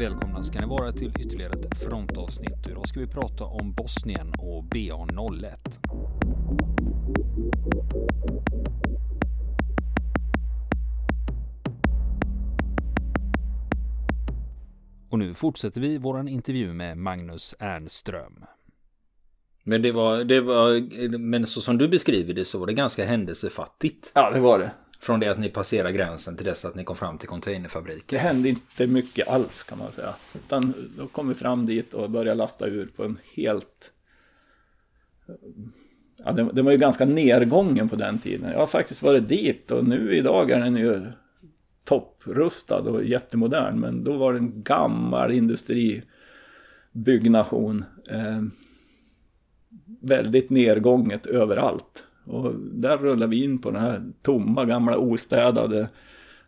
Välkomna ska ni vara till ytterligare ett frontavsnitt. Idag ska vi prata om Bosnien och BA01. Och nu fortsätter vi våran intervju med Magnus Ernström. Men det var, det var, men så som du beskriver det så var det ganska händelsefattigt. Ja, det var det. Från det att ni passerade gränsen till dess att ni kom fram till containerfabriken. Det hände inte mycket alls kan man säga. Utan då kom vi fram dit och började lasta ur på en helt... Eh, ja, det, det var ju ganska nedgången på den tiden. Jag har faktiskt varit dit och nu idag är den ju topprustad och jättemodern. Men då var det en gammal industribyggnation. Eh, väldigt nedgånget överallt. Och där rullade vi in på den här tomma, gamla, ostädade.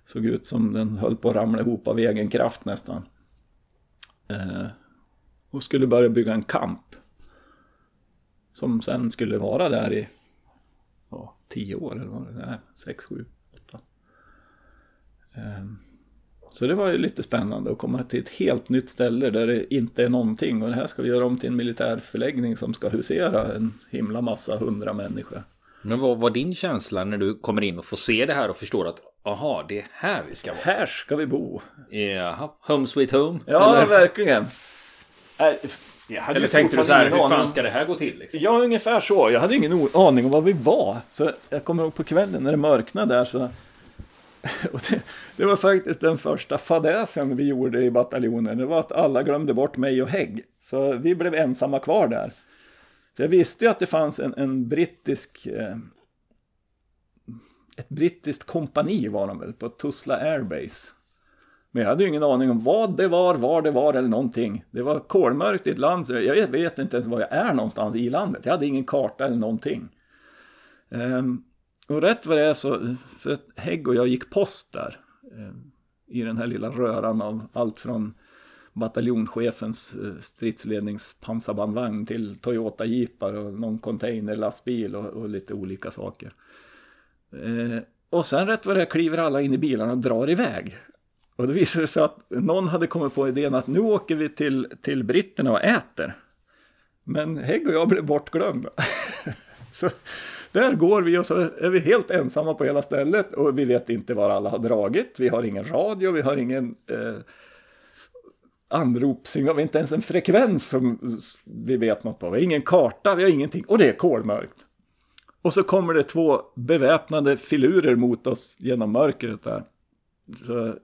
Såg ut som den höll på att ramla ihop av egen kraft nästan. Eh, och skulle börja bygga en kamp. Som sen skulle vara där i ja, tio år eller vad det är, sex, sju, åtta. Eh, så det var ju lite spännande att komma till ett helt nytt ställe där det inte är någonting. Och det här ska vi göra om till en militärförläggning som ska husera en himla massa hundra människor. Men vad var din känsla när du kommer in och får se det här och förstår att aha, det är här vi ska vara? Här ska vi bo. Jaha, home sweet home? Ja, eller? verkligen. Eller tänkte du så här, hur fan ska det här gå till? Liksom? Ja, ungefär så. Jag hade ingen aning om var vi var. Så jag kommer ihåg på kvällen när det mörknade där så det, det, var faktiskt den första fadäsen vi gjorde i bataljonen. Det var att alla glömde bort mig och Hägg. Så vi blev ensamma kvar där. För jag visste ju att det fanns en, en brittisk... Eh, ett brittiskt kompani var de väl på Tuzla Airbase. Men jag hade ju ingen aning om vad det var, var det var eller någonting. Det var kolmörkt i ett land, så jag vet inte ens var jag är någonstans i landet. Jag hade ingen karta eller någonting. Um, och rätt vad det är så, för Hägg och jag gick post där. Um, I den här lilla röran av allt från bataljonschefens eh, stridsledningspansarbandvagn till Toyota jeepar och någon containerlastbil och, och lite olika saker. Eh, och sen rätt vad det är kliver alla in i bilarna och drar iväg. Och det visade sig att någon hade kommit på idén att nu åker vi till, till britterna och äter. Men Hägg och jag blev bortglömda. så där går vi och så är vi helt ensamma på hela stället och vi vet inte var alla har dragit. Vi har ingen radio, vi har ingen eh, anropssignal, vi har inte ens en frekvens som vi vet något på. Vi har ingen karta, vi har ingenting och det är kolmörkt. Och så kommer det två beväpnade filurer mot oss genom mörkret där. Så jag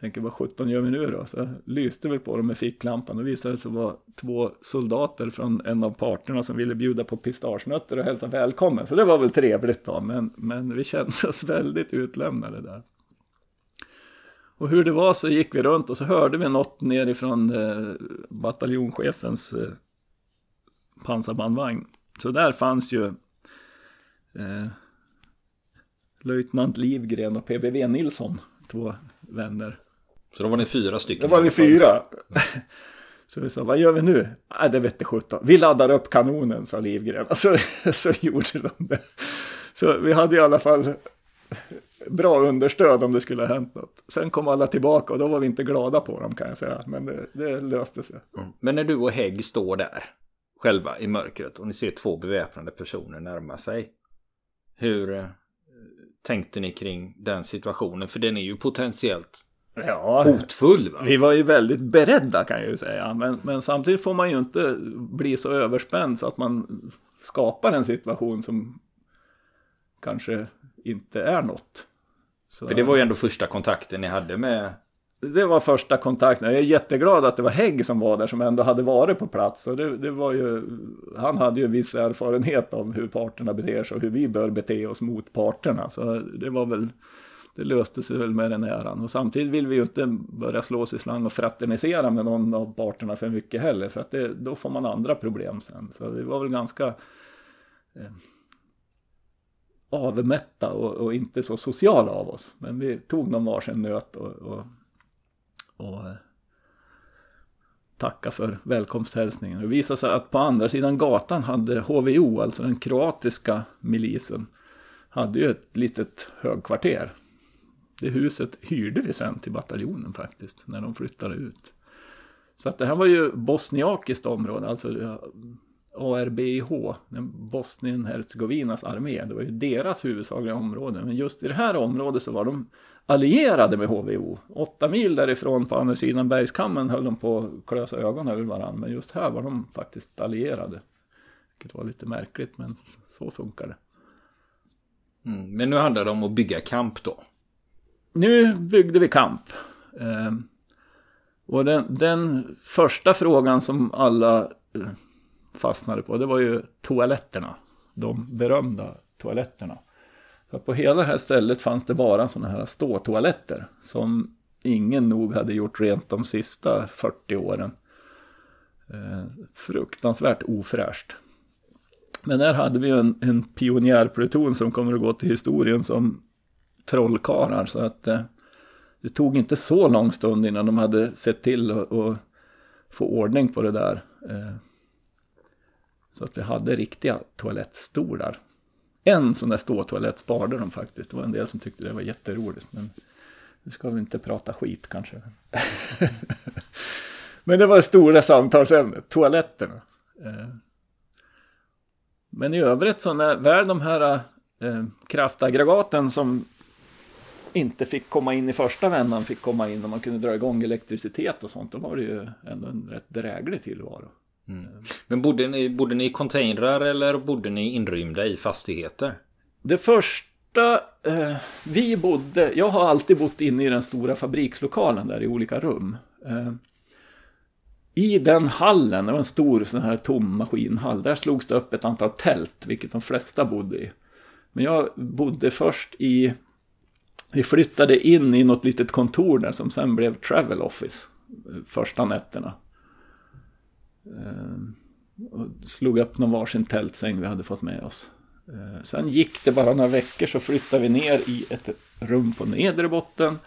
tänker, vad sjutton gör vi nu då? Så lyste vi på dem med ficklampan och visade sig vara två soldater från en av parterna som ville bjuda på pistagenötter och hälsa välkommen. Så det var väl trevligt då, men, men vi kände oss väldigt utlämnade där. Och hur det var så gick vi runt och så hörde vi något nerifrån eh, bataljonchefens eh, pansarbandvagn. Så där fanns ju eh, löjtnant Livgren och PBV Nilsson, två vänner. Så då var ni fyra stycken? Då var vi fyra. Så vi sa, vad gör vi nu? Nej, det vette sjutton. Vi laddar upp kanonen, sa Livgren. Så, så gjorde de det. Så vi hade i alla fall bra understöd om det skulle ha hänt något. Sen kom alla tillbaka och då var vi inte glada på dem kan jag säga. Men det, det löste sig. Mm. Men när du och Hägg står där själva i mörkret och ni ser två beväpnade personer närma sig. Hur eh, tänkte ni kring den situationen? För den är ju potentiellt ja, hotfull. Va? Vi var ju väldigt beredda kan jag ju säga. Men, men samtidigt får man ju inte bli så överspänd så att man skapar en situation som kanske inte är något. Så... För det var ju ändå första kontakten ni hade med... Det var första kontakten. Jag är jätteglad att det var Hägg som var där som ändå hade varit på plats. Och det, det var ju, han hade ju en viss erfarenhet av hur parterna beter sig och hur vi bör bete oss mot parterna. Så det var väl, det löste sig väl med den äran. Och samtidigt vill vi ju inte börja slå oss i slang och fraternisera med någon av parterna för mycket heller. För att det, då får man andra problem sen. Så vi var väl ganska... Eh, avmätta och, och, inte så sociala av oss. Men vi tog någon varsin nöt och, och, och eh, tacka för välkomsthälsningen. Det visade sig att på andra sidan gatan hade HVO, alltså den kroatiska milisen, hade ju ett litet högkvarter. Det huset hyrde vi sen till bataljonen faktiskt, när de flyttade ut. Så att det här var ju bosniakiskt område, alltså ARBIH, Bosnien-Hercegovinas armé. Det var ju deras huvudsakliga område. Men just i det här området så var de allierade med HVO. Åtta mil därifrån på andra sidan bergskammen höll de på att klösa ögonen ur varandra. Men just här var de faktiskt allierade. Vilket var lite märkligt, men så funkar det. Mm, men nu handlar det om att bygga kamp då? Nu byggde vi kamp. Eh, och den, den, första frågan som alla eh, fastnade på, det var ju toaletterna. De berömda toaletterna. För på hela det här stället fanns det bara sådana här ståtoaletter. Som ingen nog hade gjort rent de sista 40 åren. Eh, fruktansvärt ofräscht. Men där hade vi en, en pionjärpluton som kommer att gå till historien som trollkarlar. Så att eh, det tog inte så lång stund innan de hade sett till att få ordning på det där. Eh, så att vi hade riktiga toalettstolar. En sån där ståtoalett sparade de faktiskt. Det var en del som tyckte det var jätteroligt. Men nu ska vi inte prata skit kanske. men det var det stora samtalsämnet, toaletterna. Eh, men i övrigt så när väl de här eh, kraftaggregaten som inte fick komma in i första vändan fick komma in och man kunde dra igång elektricitet och sånt. Då var det ju ändå en rätt dräglig tillvaro. Mm. Men bodde ni, bodde ni i containrar eller bodde ni inrymda i fastigheter? Det första eh, vi bodde, jag har alltid bott inne i den stora fabrikslokalen där i olika rum. Eh, I den hallen, det var en stor sån här tom maskinhall, där slogs det upp ett antal tält, vilket de flesta bodde i. Men jag bodde först i, vi flyttade in i något litet kontor där som sen blev Travel Office, eh, första nätterna. Ehm, och slog upp någon varsin tältsäng vi hade fått med oss. Ehm, sen gick det bara några veckor så flyttade vi ner i ett rum på nedre botten.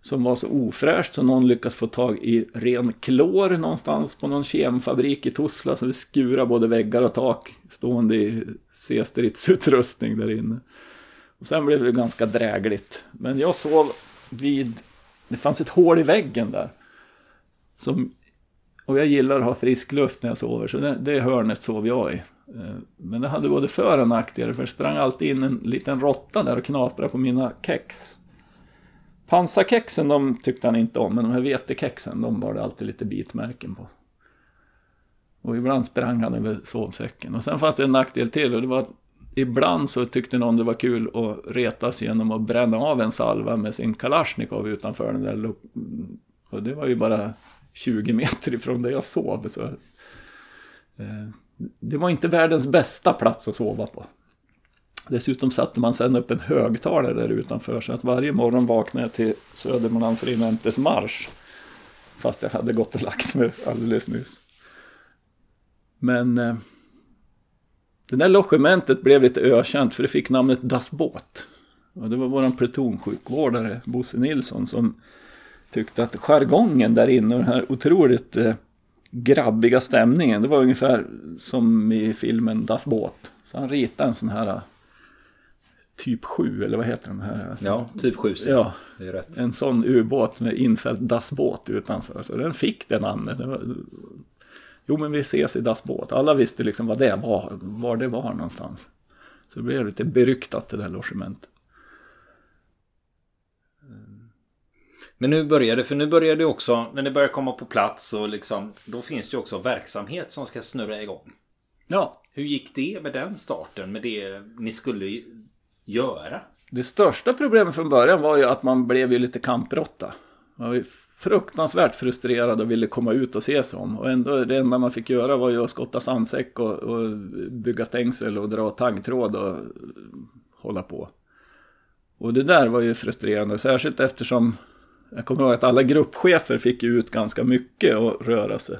Som var så ofräscht så någon lyckades få tag i ren klor någonstans på någon kemfabrik i Tosla. Så vi skurade både väggar och tak stående i C-stridsutrustning där inne. Och sen blev det ganska drägligt. Men jag sov vid, det fanns ett hål i väggen där. Som och jag gillar att ha frisk luft när jag sover, så det, det hörnet sov jag i. Eh, men det hade både för och nackdelar, för det sprang alltid in en liten råtta där och knaprade på mina kex. Pansarkexen de tyckte han inte om, men de här vetekexen de var det alltid lite bitmärken på. Och ibland sprang han över sovsäcken. Och sen fanns det en nackdel till och det var att ibland så tyckte någon det var kul att retas genom att bränna av en salva med sin Kalashnikov utanför den där. Och det var ju bara 20 meter ifrån där jag sov. Så, eh, det var inte världens bästa plats att sova på. Dessutom satte man sen upp en högtalare där utanför så att varje morgon vaknade jag till Södermanlands regementes marsch. Fast jag hade gått och lagt mig alldeles nyss. Men eh, det där logementet blev lite ökänt för det fick namnet Das Båt. Och det var våran plutonsjukvårdare Bosse Nilsson som tyckte att jargongen där inne och den här otroligt eh, grabbiga stämningen, det var ungefär som i filmen Das Båt. Så han ritade en sån här eh, typ 7 eller vad heter de här? Ja, typ 7 Ja, det är rätt. en sån ubåt med infällt Das Båt utanför. Så den fick det namnet. Det var, jo men vi ses i Das Båt. Alla visste liksom vad det var, var det var någonstans. Så det blev lite beryktat det där logementet. Men nu börjar det, för nu börjar det också, när det börjar komma på plats och liksom, då finns det också verksamhet som ska snurra igång. Ja. Hur gick det med den starten, med det ni skulle göra? Det största problemet från början var ju att man blev ju lite kampråtta. Man var ju fruktansvärt frustrerad och ville komma ut och se sig om. Och ändå det enda man fick göra var ju att skotta sandsäck och, och bygga stängsel och dra taggtråd och hålla på. Och det där var ju frustrerande, särskilt eftersom jag kommer ihåg att alla gruppchefer fick ut ganska mycket att röra sig.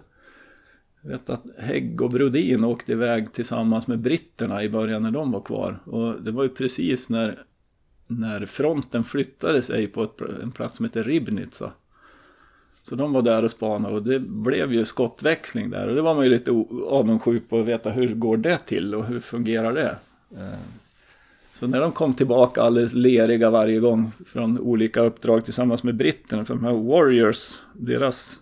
Jag vet att Hägg och Brodin åkte iväg tillsammans med britterna i början när de var kvar. Och det var ju precis när, när fronten flyttade sig på ett, en plats som heter Ribnitsa. Så de var där och spanade och det blev ju skottväxling där. Och det var man ju lite avundsjuk på att veta hur går det till och hur fungerar det. Eh, så när de kom tillbaka alldeles leriga varje gång från olika uppdrag tillsammans med britterna, för de här Warriors, deras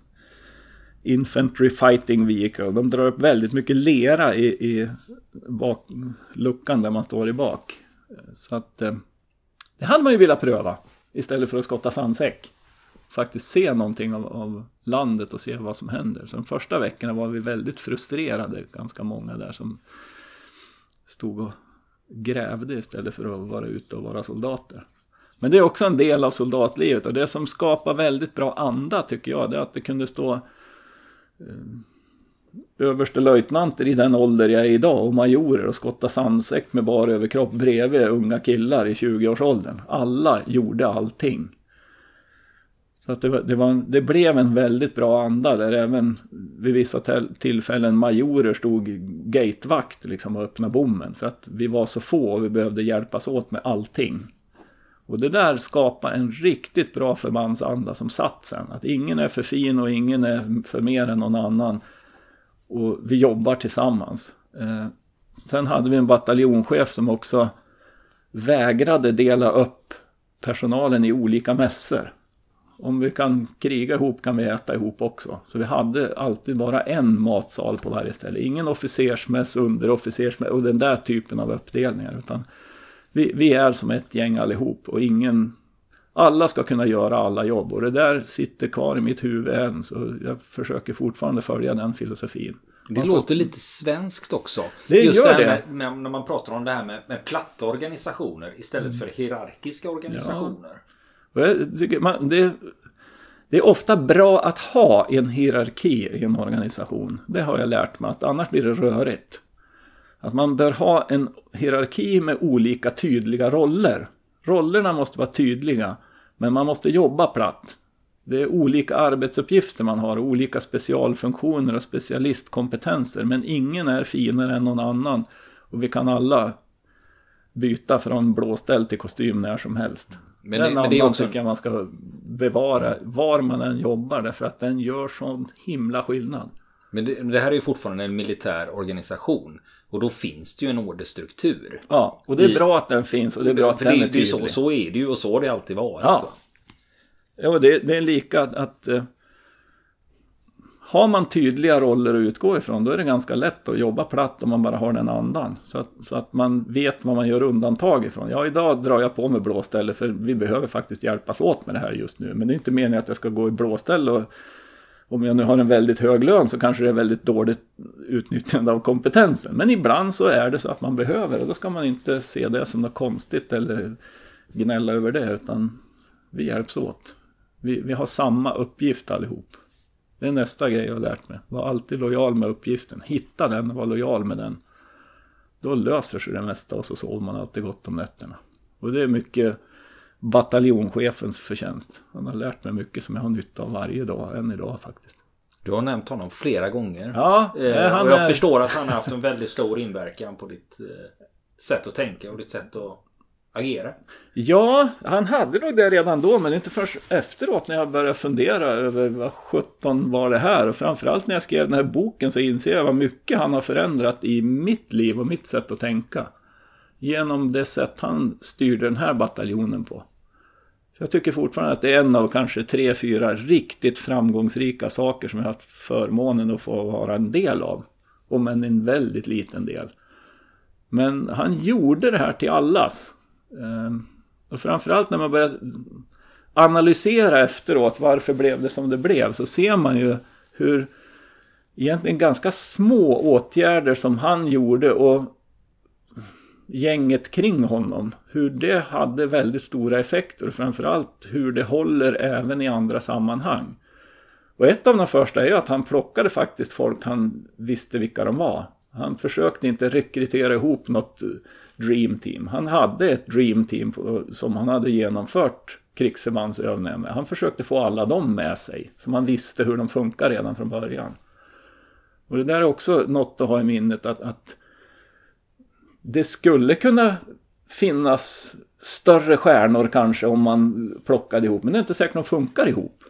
Infantry Fighting Vehicle. De drar upp väldigt mycket lera i, i bak, luckan där man står i bak. Så att eh, det hade man ju velat pröva istället för att skotta sandsäck. Faktiskt se någonting av, av landet och se vad som händer. Så de första veckorna var vi väldigt frustrerade, ganska många där som stod och grävde istället för att vara ute och vara soldater. Men det är också en del av soldatlivet och det som skapar väldigt bra anda tycker jag, det är att det kunde stå eh, överstelöjtnanter i den ålder jag är idag och majorer och skotta sandsäck med bar överkropp bredvid unga killar i 20-årsåldern. Alla gjorde allting. Så att det, var, det, var, det, blev en väldigt bra anda där även vid vissa tillfällen majorer stod gatevakt liksom och öppnade bommen. För att vi var så få och vi behövde hjälpas åt med allting. Och det där skapade en riktigt bra förbandsanda som satt sen. Att ingen är för fin och ingen är för mer än någon annan. Och vi jobbar tillsammans. Eh, sen hade vi en bataljonschef som också vägrade dela upp personalen i olika mässor. Om vi kan kriga ihop kan vi äta ihop också. Så vi hade alltid bara en matsal på varje ställe. Ingen officersmäss, underofficersmäss och den där typen av uppdelningar. Utan vi, vi är som ett gäng allihop och ingen... Alla ska kunna göra alla jobb och det där sitter kvar i mitt huvud än så jag försöker fortfarande följa den filosofin. Det man låter får... lite svenskt också. Det Just gör det. Med, med, när man pratar om det här med, med platta organisationer istället mm. för hierarkiska organisationer. Ja. Jag tycker man, det, det är ofta bra att ha en hierarki i en organisation. Det har jag lärt mig, att annars blir det rörigt. Att man bör ha en hierarki med olika tydliga roller. Rollerna måste vara tydliga, men man måste jobba platt. Det är olika arbetsuppgifter man har, olika specialfunktioner och specialistkompetenser, men ingen är finare än någon annan. Och vi kan alla byta från blåställ till kostym när som helst. Men den det, men det är också... tycker jag man ska bevara var man än jobbar, därför att den gör sån himla skillnad. Men det, det här är ju fortfarande en militär organisation. Och då finns det ju en orderstruktur. Ja, och det är I, bra att den finns och det är bra att den det, är tydlig. Så, så är det ju och så har det alltid varit. Ja, ja det, det är lika att, att uh, har man tydliga roller att utgå ifrån då är det ganska lätt att jobba platt om man bara har den andan. Så att, så att man vet vad man gör undantag ifrån. Ja, idag drar jag på mig blåställe för vi behöver faktiskt hjälpas åt med det här just nu. Men det är inte meningen att jag ska gå i blåställe och om jag nu har en väldigt hög lön så kanske det är väldigt dåligt utnyttjande av kompetensen. Men ibland så är det så att man behöver och då ska man inte se det som något konstigt eller gnälla över det utan vi hjälps åt. Vi, vi har samma uppgift allihop. Det är nästa grej jag har lärt mig. Var alltid lojal med uppgiften. Hitta den och var lojal med den. Då löser sig det mesta och så sover man alltid gott om nätterna. Och det är mycket bataljonchefens förtjänst. Han har lärt mig mycket som jag har nytta av varje dag, än idag faktiskt. Du har nämnt honom flera gånger. Ja, eh, och jag är... förstår att han har haft en väldigt stor inverkan på ditt eh, sätt att tänka och ditt sätt att agera. Ja, han hade nog det redan då, men inte först efteråt när jag började fundera över vad sjutton var det här. Och framförallt när jag skrev den här boken så inser jag vad mycket han har förändrat i mitt liv och mitt sätt att tänka. Genom det sätt han styrde den här bataljonen på. Jag tycker fortfarande att det är en av kanske tre, fyra riktigt framgångsrika saker som jag har haft förmånen att få vara en del av. Om än en väldigt liten del. Men han gjorde det här till allas. Ehm, och framförallt när man börjar analysera efteråt varför blev det som det blev så ser man ju hur egentligen ganska små åtgärder som han gjorde och gänget kring honom. Hur det hade väldigt stora effekter och framförallt hur det håller även i andra sammanhang. Och ett av de första är att han plockade faktiskt folk han visste vilka de var. Han försökte inte rekrytera ihop något Dream Team. Han hade ett Dream Team som han hade genomfört krigsförbandsövningar med. Han försökte få alla dem med sig. Så man visste hur de funkar redan från början. Och det där är också något att ha i minnet att, att det skulle kunna finnas större stjärnor kanske om man plockade ihop. Men det är inte säkert att de funkar ihop.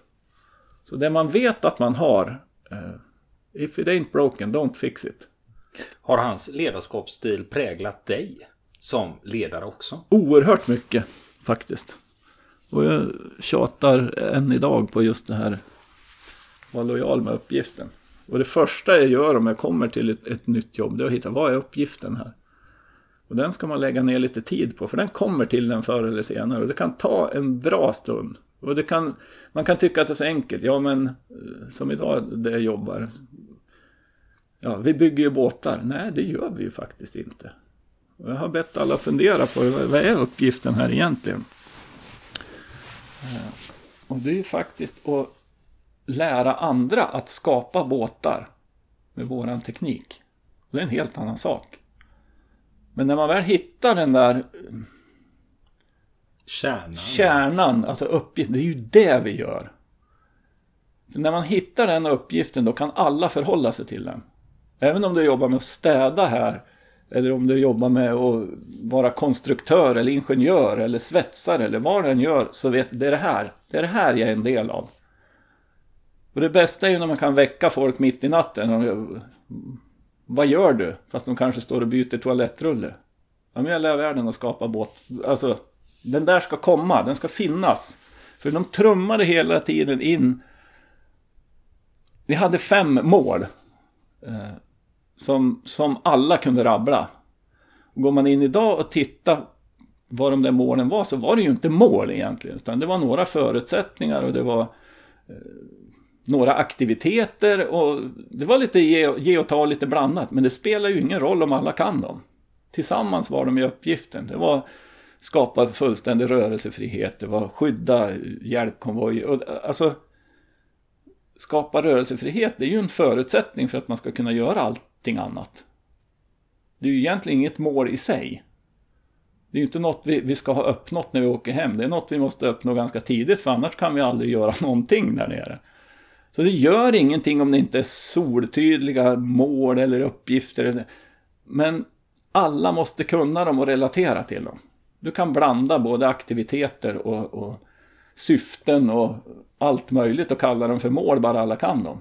Så det man vet att man har. Eh, if it ain't broken, don't fix it. Har hans ledarskapsstil präglat dig som ledare också? Oerhört mycket faktiskt. Och jag tjatar än idag på just det här vara lojal med uppgiften. Och det första jag gör om jag kommer till ett, ett nytt jobb, det är att hitta vad är uppgiften här. Och den ska man lägga ner lite tid på, för den kommer till den förr eller senare. Och det kan ta en bra stund. Och det kan, man kan tycka att det är så enkelt. Ja, men eh, som idag där jag jobbar. Ja, vi bygger ju båtar. Nej, det gör vi ju faktiskt inte. Jag har bett alla fundera på vad är uppgiften här egentligen. Eh, och det är ju faktiskt att lära andra att skapa båtar med våran teknik. Och det är en helt annan sak. Men när man väl hittar den där Kärnan. kärnan, alltså uppgiften, det är ju det vi gör. För när man hittar den uppgiften då kan alla förhålla sig till den. Även om du jobbar med att städa här eller om du jobbar med att vara konstruktör eller ingenjör eller svetsare eller vad du än gör så vet du, det är det här. Det är det här jag är en del av. Och det bästa är ju när man kan väcka folk mitt i natten. Och, vad gör du? Fast de kanske står och byter toalettrulle. Ja, men jag lär världen att skapa båt. Alltså, den där ska komma, den ska finnas. För de trummade hela tiden in. Vi hade fem mål. Eh, som, som alla kunde rabbla. Går man in idag och tittar vad de där målen var så var det ju inte mål egentligen. Utan det var några förutsättningar och det var eh, några aktiviteter och det var lite ge, ge och ta lite blandat. Men det spelar ju ingen roll om alla kan dem. Tillsammans var de i uppgiften. Det var skapa fullständig rörelsefrihet, det var skydda hjälpkonvojer. Alltså, skapa rörelsefrihet, det är ju en förutsättning för att man ska kunna göra allt någonting annat. Det är ju egentligen inget mål i sig. Det är ju inte något vi, vi ska ha uppnått när vi åker hem. Det är något vi måste uppnå ganska tidigt för annars kan vi aldrig göra någonting där nere. Så det gör ingenting om det inte är soltydliga mål eller uppgifter. Men alla måste kunna dem och relatera till dem. Du kan blanda både aktiviteter och, och syften och allt möjligt och kalla dem för mål bara alla kan dem.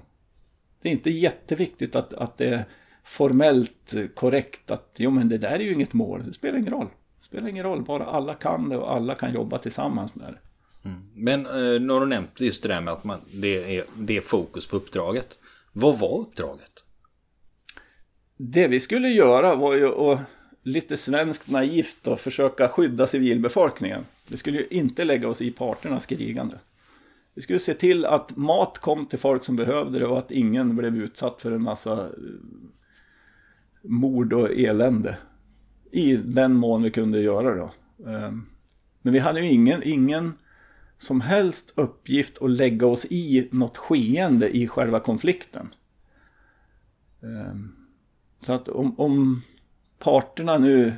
Det är inte jätteviktigt att, att det är formellt korrekt att jo men det där är ju inget mål, det spelar ingen roll. Det spelar ingen roll, bara alla kan det och alla kan jobba tillsammans med det. Mm. Men eh, nu har du nämnt just det där med att man, det, är, det är fokus på uppdraget. Vad var uppdraget? Det vi skulle göra var ju att lite svenskt naivt och försöka skydda civilbefolkningen. Vi skulle ju inte lägga oss i parternas krigande. Vi skulle se till att mat kom till folk som behövde det och att ingen blev utsatt för en massa eh, mord och elände. I den mån vi kunde göra det. Ehm, men vi hade ju ingen, ingen som helst uppgift att lägga oss i något skeende i själva konflikten. Ehm, så att om, om parterna nu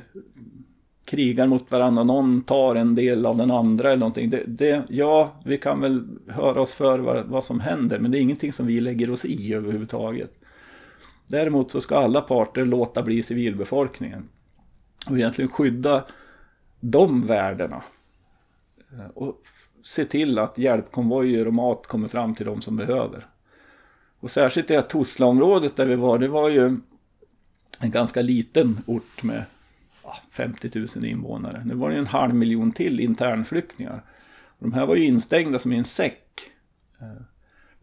krigar mot varandra någon tar en del av den andra eller någonting. Det, det, ja, vi kan väl höra oss för vad, vad som händer men det är ingenting som vi lägger oss i överhuvudtaget. Däremot så ska alla parter låta bli civilbefolkningen och egentligen skydda de värdena. Eh, och se till att hjälpkonvojer och mat kommer fram till de som behöver. Och särskilt i det Toslaområdet där vi var, det var ju en ganska liten ort med 50 000 invånare. Nu var det en halv miljon till internflyktingar. De här var ju instängda som i en säck. Eh,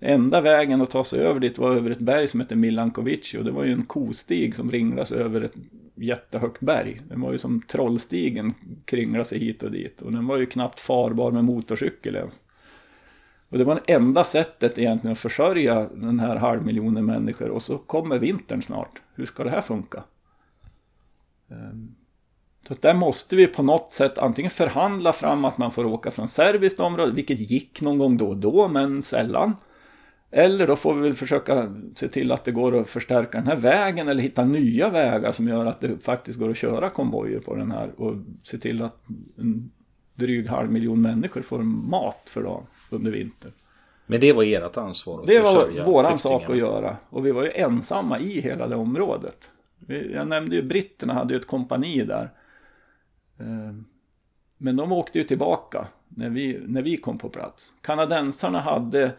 Enda vägen att ta sig över dit var över ett berg som heter Milankovic och det var ju en kostig som ringlas över ett jättehögt berg. Den var ju som trollstigen kringlade sig hit och dit och den var ju knappt farbar med motorcykel ens. Och det var det enda sättet egentligen att försörja den här halvmiljonen människor. Och så kommer vintern snart. Hur ska det här funka? Ehm, så där måste vi på något sätt antingen förhandla fram att man får åka från serbiskt område, vilket gick någon gång då och då, men sällan. Eller då får vi väl försöka se till att det går att förstärka den här vägen eller hitta nya vägar som gör att det faktiskt går att köra konvojer på den här och se till att en dryg halv miljon människor får mat för dagen under vintern. Men det var ert ansvar? Att det var våran sak att göra. Och vi var ju ensamma i hela det området. Jag nämnde ju britterna hade ju ett kompani där. Ehm, men de åkte ju tillbaka när vi, när vi kom på plats. Kanadensarna hade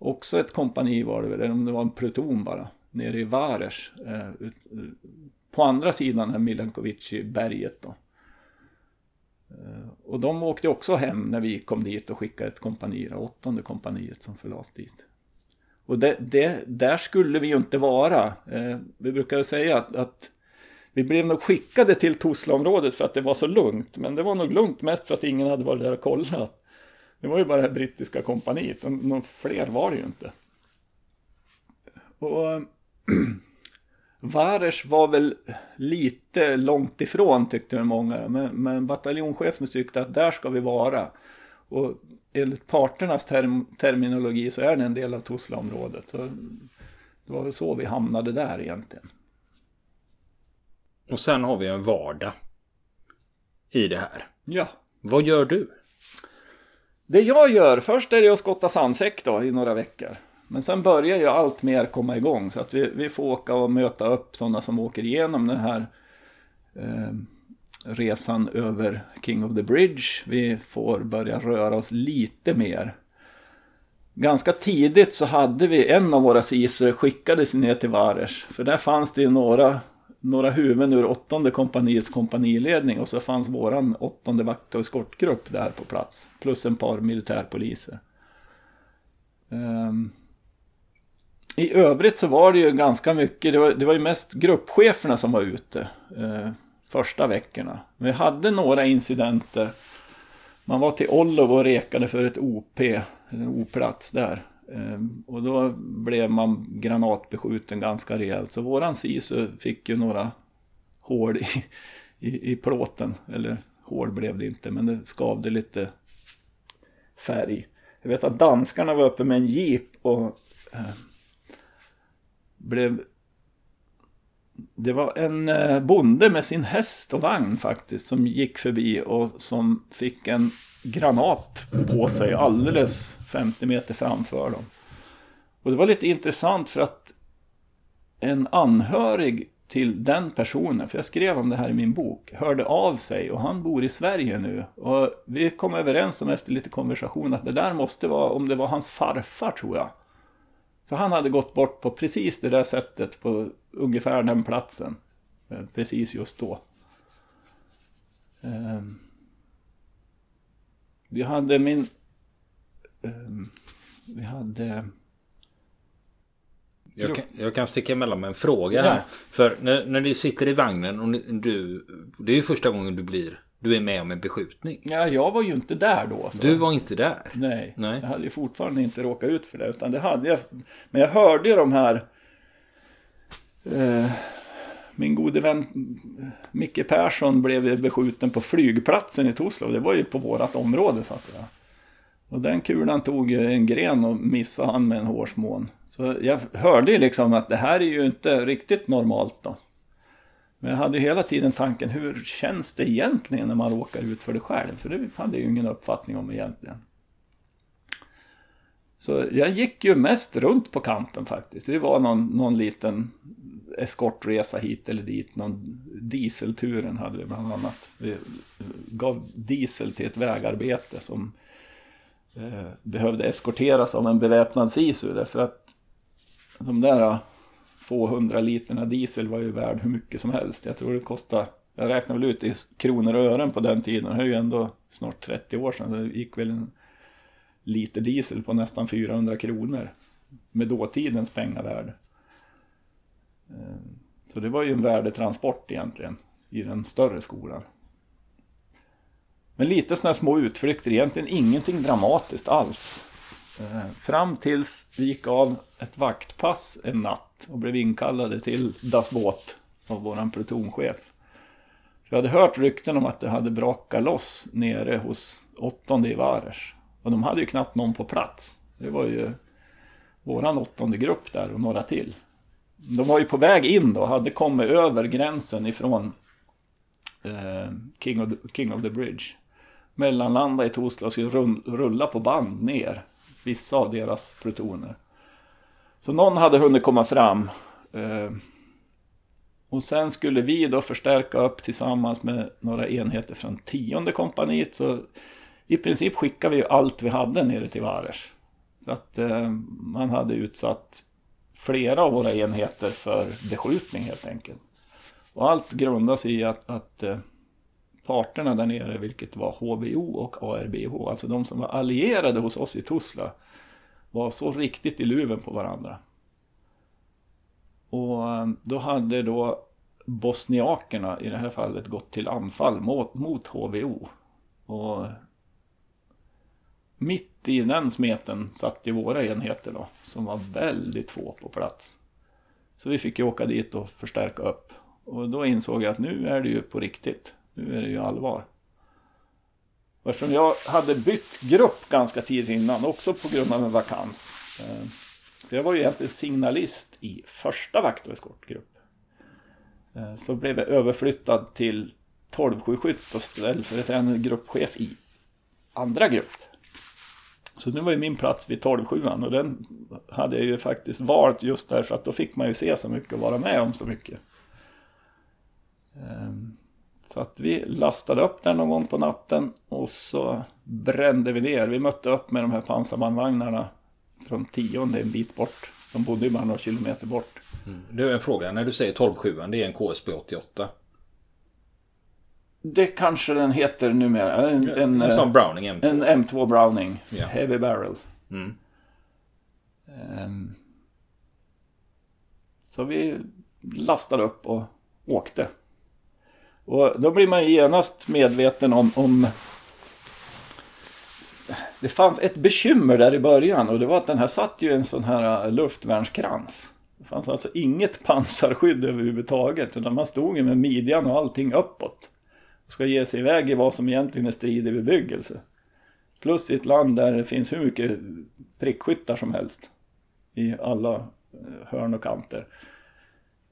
också ett kompani var det väl, eller om det var en pluton bara, nere i Vares. Eh, eh, på andra sidan här Milankovici-berget då. Eh, och de åkte också hem när vi kom dit och skickade ett kompani, det åttonde kompaniet som förlades dit. Och det, det, där skulle vi ju inte vara. Eh, vi brukar säga att, att vi blev nog skickade till Toslaområdet för att det var så lugnt. Men det var nog lugnt mest för att ingen hade varit där och kollat. Det var ju bara det här brittiska kompaniet. Någon fler var det ju inte. Och Vares var väl lite långt ifrån tyckte många. Men, men bataljonschefen tyckte att där ska vi vara. Och enligt parternas term, terminologi så är det en del av Tuzlaområdet. Så det var väl så vi hamnade där egentligen. Och sen har vi en vardag i det här. Ja. Vad gör du? Det jag gör, först är det att skotta sandsäck då i några veckor. Men sen börjar ju allt mer komma igång så att vi, vi får åka och möta upp sådana som åker igenom den här eh, resan över King of the Bridge. Vi får börja röra oss lite mer. Ganska tidigt så hade vi en av våra siser skickades ner till Vares. För där fanns det ju några, några huvuden ur åttonde kompaniets kompaniledning och så fanns våran åttonde vakt och eskortgrupp där på plats. Plus en par militärpoliser. Um, i övrigt så var det ju ganska mycket, det var, det var ju mest gruppcheferna som var ute uh, första veckorna. Vi hade några incidenter. Man var till Olov och rekade för ett OP, en O-plats där. Ehm, och då blev man granatbeskjuten ganska rejält. Så våran SISU fick ju några hål i, i, i plåten. Eller hål blev det inte, men det skavde lite färg. Jag vet att danskarna var uppe med en jeep och eh, blev... Det var en eh, bonde med sin häst och vagn faktiskt som gick förbi och som fick en granat på sig alldeles 50 meter framför dem. Och det var lite intressant för att en anhörig till den personen, för jag skrev om det här i min bok, hörde av sig och han bor i Sverige nu. Och vi kom överens om efter lite konversation att det där måste vara, om det var hans farfar tror jag, för han hade gått bort på precis det där sättet på ungefär den platsen. Eh, precis just då. Um. Vi hade min... Ehm, vi hade... Jag kan, jag kan sticka emellan med en fråga här. Ja. För när, när du sitter i vagnen och du... Det är ju första gången du blir du är med om en beskjutning. Ja, jag var ju inte där då. Så. Du var inte där? Nej, Nej, jag hade ju fortfarande inte råkat ut för det. Utan det hade jag. Men jag hörde ju de här... Eh, min gode vän eh, Micke Persson blev beskjuten på flygplatsen i Toslov. Det var ju på vårat område så att säga. Och den kulan tog en gren och missade han med en hårsmån. Så jag hörde ju liksom att det här är ju inte riktigt normalt då. Men jag hade hela tiden tanken, hur känns det egentligen när man råkar ut för det själv? För det hade jag ju ingen uppfattning om egentligen. Så jag gick ju mest runt på kampen faktiskt. vi var någon, någon liten eskortresa hit eller dit. Någon dieselturen hade vi bland annat. Vi eh, gav diesel till ett vägarbete som eh, behövde eskorteras av en beväpnad SISU. Därför att de där eh, få hundra literna diesel var ju värd hur mycket som helst. Jag tror det kostade, jag räknar väl ut i kronor och ören på den tiden. Det är ju ändå snart 30 år sedan. Det gick väl en liter diesel på nästan 400 kronor. Med dåtidens pengavärde. Ehm, så det var ju en värdetransport egentligen i den större skolan. Men lite sådana små utflykter, egentligen ingenting dramatiskt alls. Ehm, fram tills vi gick av ett vaktpass en natt och blev inkallade till Das Båt av våran plutonchef. Vi hade hört rykten om att det hade brakat loss nere hos åttonde i Varers. Och de hade ju knappt någon på plats. Det var ju våran åttonde grupp där och några till. De var ju på väg in då, hade kommit över gränsen ifrån eh, King, of the, King of the Bridge. Mellanlanda i Tosla och skulle rulla på band ner vissa av deras plutoner. Så någon hade hunnit komma fram. Eh, och sen skulle vi då förstärka upp tillsammans med några enheter från tionde kompaniet. Så i princip skickade vi allt vi hade nere till Vares. För att eh, man hade utsatt flera av våra enheter för beskjutning helt enkelt. Och allt grundas i att, att eh, parterna där nere, vilket var HBO och ARBH, alltså de som var allierade hos oss i Tuzla, var så riktigt i luven på varandra. Och eh, då hade då bosniakerna i det här fallet gått till anfall mot, mot HVO. Och mitt i den smeten satt ju våra enheter då, som var väldigt få på plats. Så vi fick ju åka dit och förstärka upp. Och då insåg jag att nu är det ju på riktigt. Nu är det ju allvar. Eftersom jag hade bytt grupp ganska tidigt innan, också på grund av en vakans. Eh, jag var ju egentligen signalist i första vakt och eskortgrupp. Eh, så blev jag överflyttad till 12 skytt och ställföreträdande gruppchef i andra grupp. Så nu var ju min plats vid 12 och den hade jag ju faktiskt valt just därför att då fick man ju se så mycket och vara med om så mycket. Ehm, så att vi lastade upp den någon gång på natten och så brände vi ner. Vi mötte upp med de här pansarbandvagnarna från tionde en bit bort. De bodde ju bara några kilometer bort. Mm. Det är en fråga, när du säger 12 det är en KSB 88? Det kanske den heter numera. En, en, en sån Browning M2. En M2 Browning. Ja. Heavy Barrel. Mm. Um, så vi lastade upp och åkte. Och då blir man genast medveten om, om det fanns ett bekymmer där i början och det var att den här satt ju en sån här luftvärnskrans. Det fanns alltså inget pansarskydd överhuvudtaget utan man stod ju med midjan och allting uppåt. Ska ge sig iväg i vad som egentligen är stridig bebyggelse. Plus i ett land där det finns hur mycket prickskyttar som helst. I alla eh, hörn och kanter.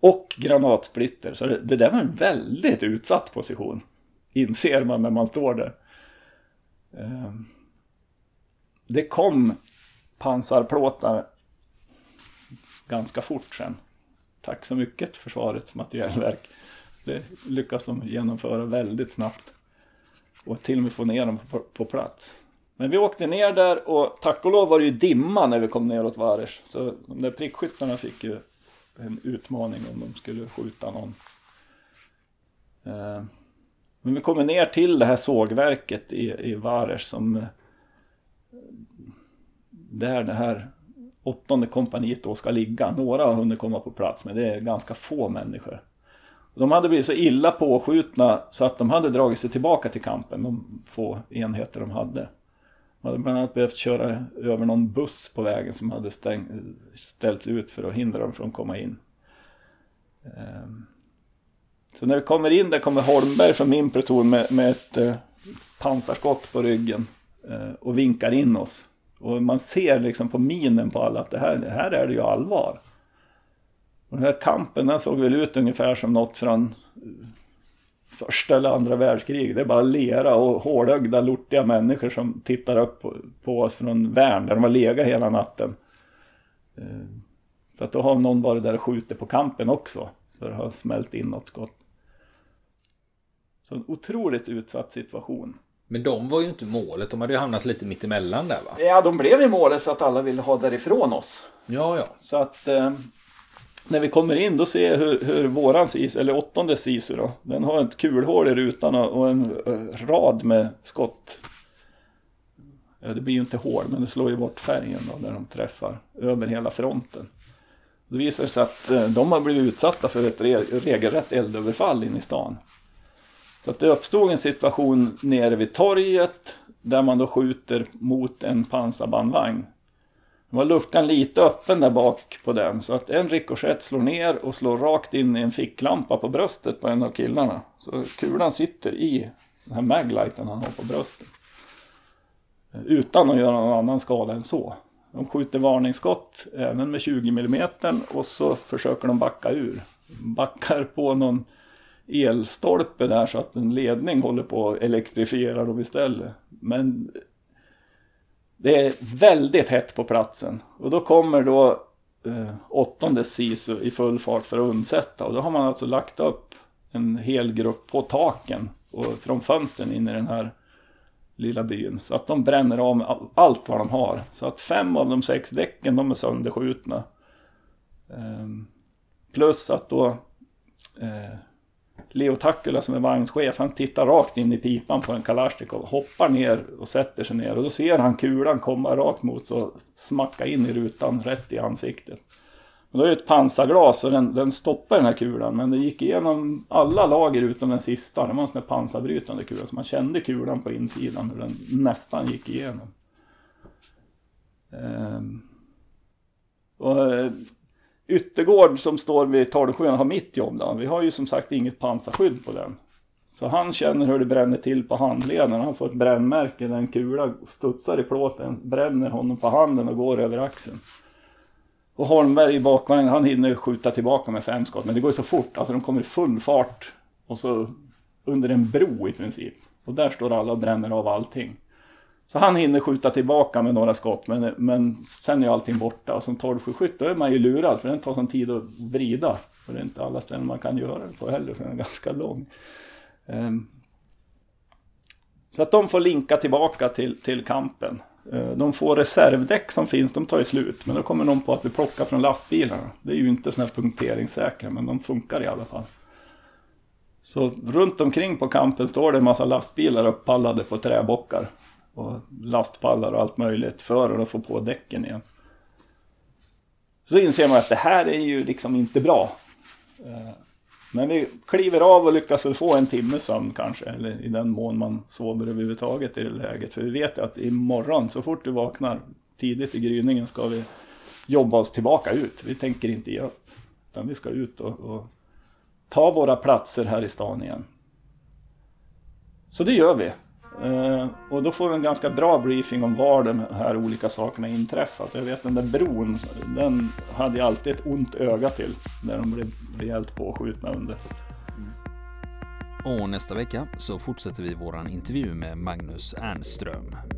Och granatsplitter. Så det, det där var en väldigt utsatt position. Inser man när man står där. Eh, det kom pansarplåtar ganska fort sen. Tack så mycket Försvarets materielverk. Det lyckas de genomföra väldigt snabbt. Och till och med få ner dem på, på plats. Men vi åkte ner där och tack och lov var det ju dimma när vi kom neråt Vares. Så de där prickskyttarna fick ju en utmaning om de skulle skjuta någon. Eh, men vi kommer ner till det här sågverket i, i Vares som eh, där det här åttonde kompaniet då ska ligga. Några har hunnit komma på plats men det är ganska få människor. De hade blivit så illa påskjutna så att de hade dragit sig tillbaka till kampen, de få enheter de hade. De hade bland annat behövt köra över någon buss på vägen som hade stäng, ställts ut för att hindra dem från att komma in. Ehm, så när vi kommer in där kommer Holmberg från min pluton med, med ett eh, pansarskott på ryggen eh, och vinkar in oss. Och man ser liksom på minen på alla att det här, det här är det ju allvar. Och den här kampen den såg väl ut ungefär som något från eh, första eller andra världskriget. Det är bara lera och hårdögda, lortiga människor som tittar upp på, på oss från värn där de har legat hela natten. Eh, för att då har någon varit där och skjutit på kampen också. Så det har smält in något skott. Så en otroligt utsatt situation. Men de var ju inte målet, de hade ju hamnat lite mittemellan där va? Ja, de blev ju målet för att alla ville ha därifrån oss. Ja, ja. Så att eh, när vi kommer in då ser jag hur, hur våran SISU, eller åttonde SISU då, den har ett kulhål i rutan och en eh, rad med skott. Ja, det blir ju inte hål, men det slår ju bort färgen då när de träffar över hela fronten. Då visar det sig att eh, de har blivit utsatta för ett re regelrätt eldöverfall in i stan. Så att det uppstod en situation nere vid torget där man då skjuter mot en pansarbandvagn var luckan lite öppen där bak på den så att en rikoschett slår ner och slår rakt in i en ficklampa på bröstet på en av killarna. Så kulan sitter i den här maglighten han har på bröstet. Utan att göra någon annan skada än så. De skjuter varningsskott även med 20 mm och så försöker de backa ur. Backar på någon elstolpe där så att en ledning håller på att elektrifiera dem istället. Men det är väldigt hett på platsen. Och då kommer då eh, åttonde SISU i full fart för att undsätta. Och då har man alltså lagt upp en hel grupp på taken och från fönstren in i den här lilla byn. Så att de bränner av allt vad de har. Så att fem av de sex däcken de är sönderskjutna. Eh, plus att då eh, Leo Takula som är vagnschef, han tittar rakt in i pipan på en Kalashnikov, hoppar ner och sätter sig ner och då ser han kulan komma rakt mot sig och smacka in i rutan rätt i ansiktet. Och då är det ett pansarglas och den, den stoppar den här kulan men det gick igenom alla lager utom den sista. Det var en sån här pansarbrytande kula så man kände kulan på insidan hur den nästan gick igenom. Ehm. Och, eh, Yttergård som står vid Talsjön har mitt jobb då. Vi har ju som sagt inget pansarskydd på den. Så han känner hur det bränner till på handleden. Han får ett brännmärke där en kula studsar i plåten, bränner honom på handen och går över axeln. Och Holmberg i bakvagnen, han hinner skjuta tillbaka med fem skott. Men det går ju så fort, alltså de kommer i full fart. Och så under en bro i princip. Och där står alla och bränner av allting. Så han hinner skjuta tillbaka med några skott men, men sen är allting borta. Och som 12-skytt då är man ju lurad för den tar sån tid att vrida. För det är inte alla ställen man kan göra det på heller för den är ganska lång. Um, så att de får linka tillbaka till, till kampen. Ehm, de får reservdäck som finns, de tar ju slut. Men då kommer de på att vi plockar från lastbilarna. Det är ju inte sådana här punkteringssäkra men de funkar i alla fall. Så runt omkring på kampen står det en massa lastbilar uppallade på träbockar och lastpallar och allt möjligt för att få på däcken igen. Så inser man att det här är ju liksom inte bra. Eh, men vi kliver av och lyckas väl få en timme sömn kanske, eller i den mån man sover överhuvudtaget i det läget. För vi vet ju att imorgon, så fort du vaknar tidigt i gryningen, ska vi jobba oss tillbaka ut. Vi tänker inte ge upp, utan vi ska ut och, och ta våra platser här i stan igen. Så det gör vi. Eh, och då får vi en ganska bra briefing om var de här olika sakerna inträffat. Jag vet den där bron, den hade jag alltid ett ont öga till. När de blev rejält påskjutna under. Och nästa vecka så fortsätter vi våran intervju med Magnus Ernström.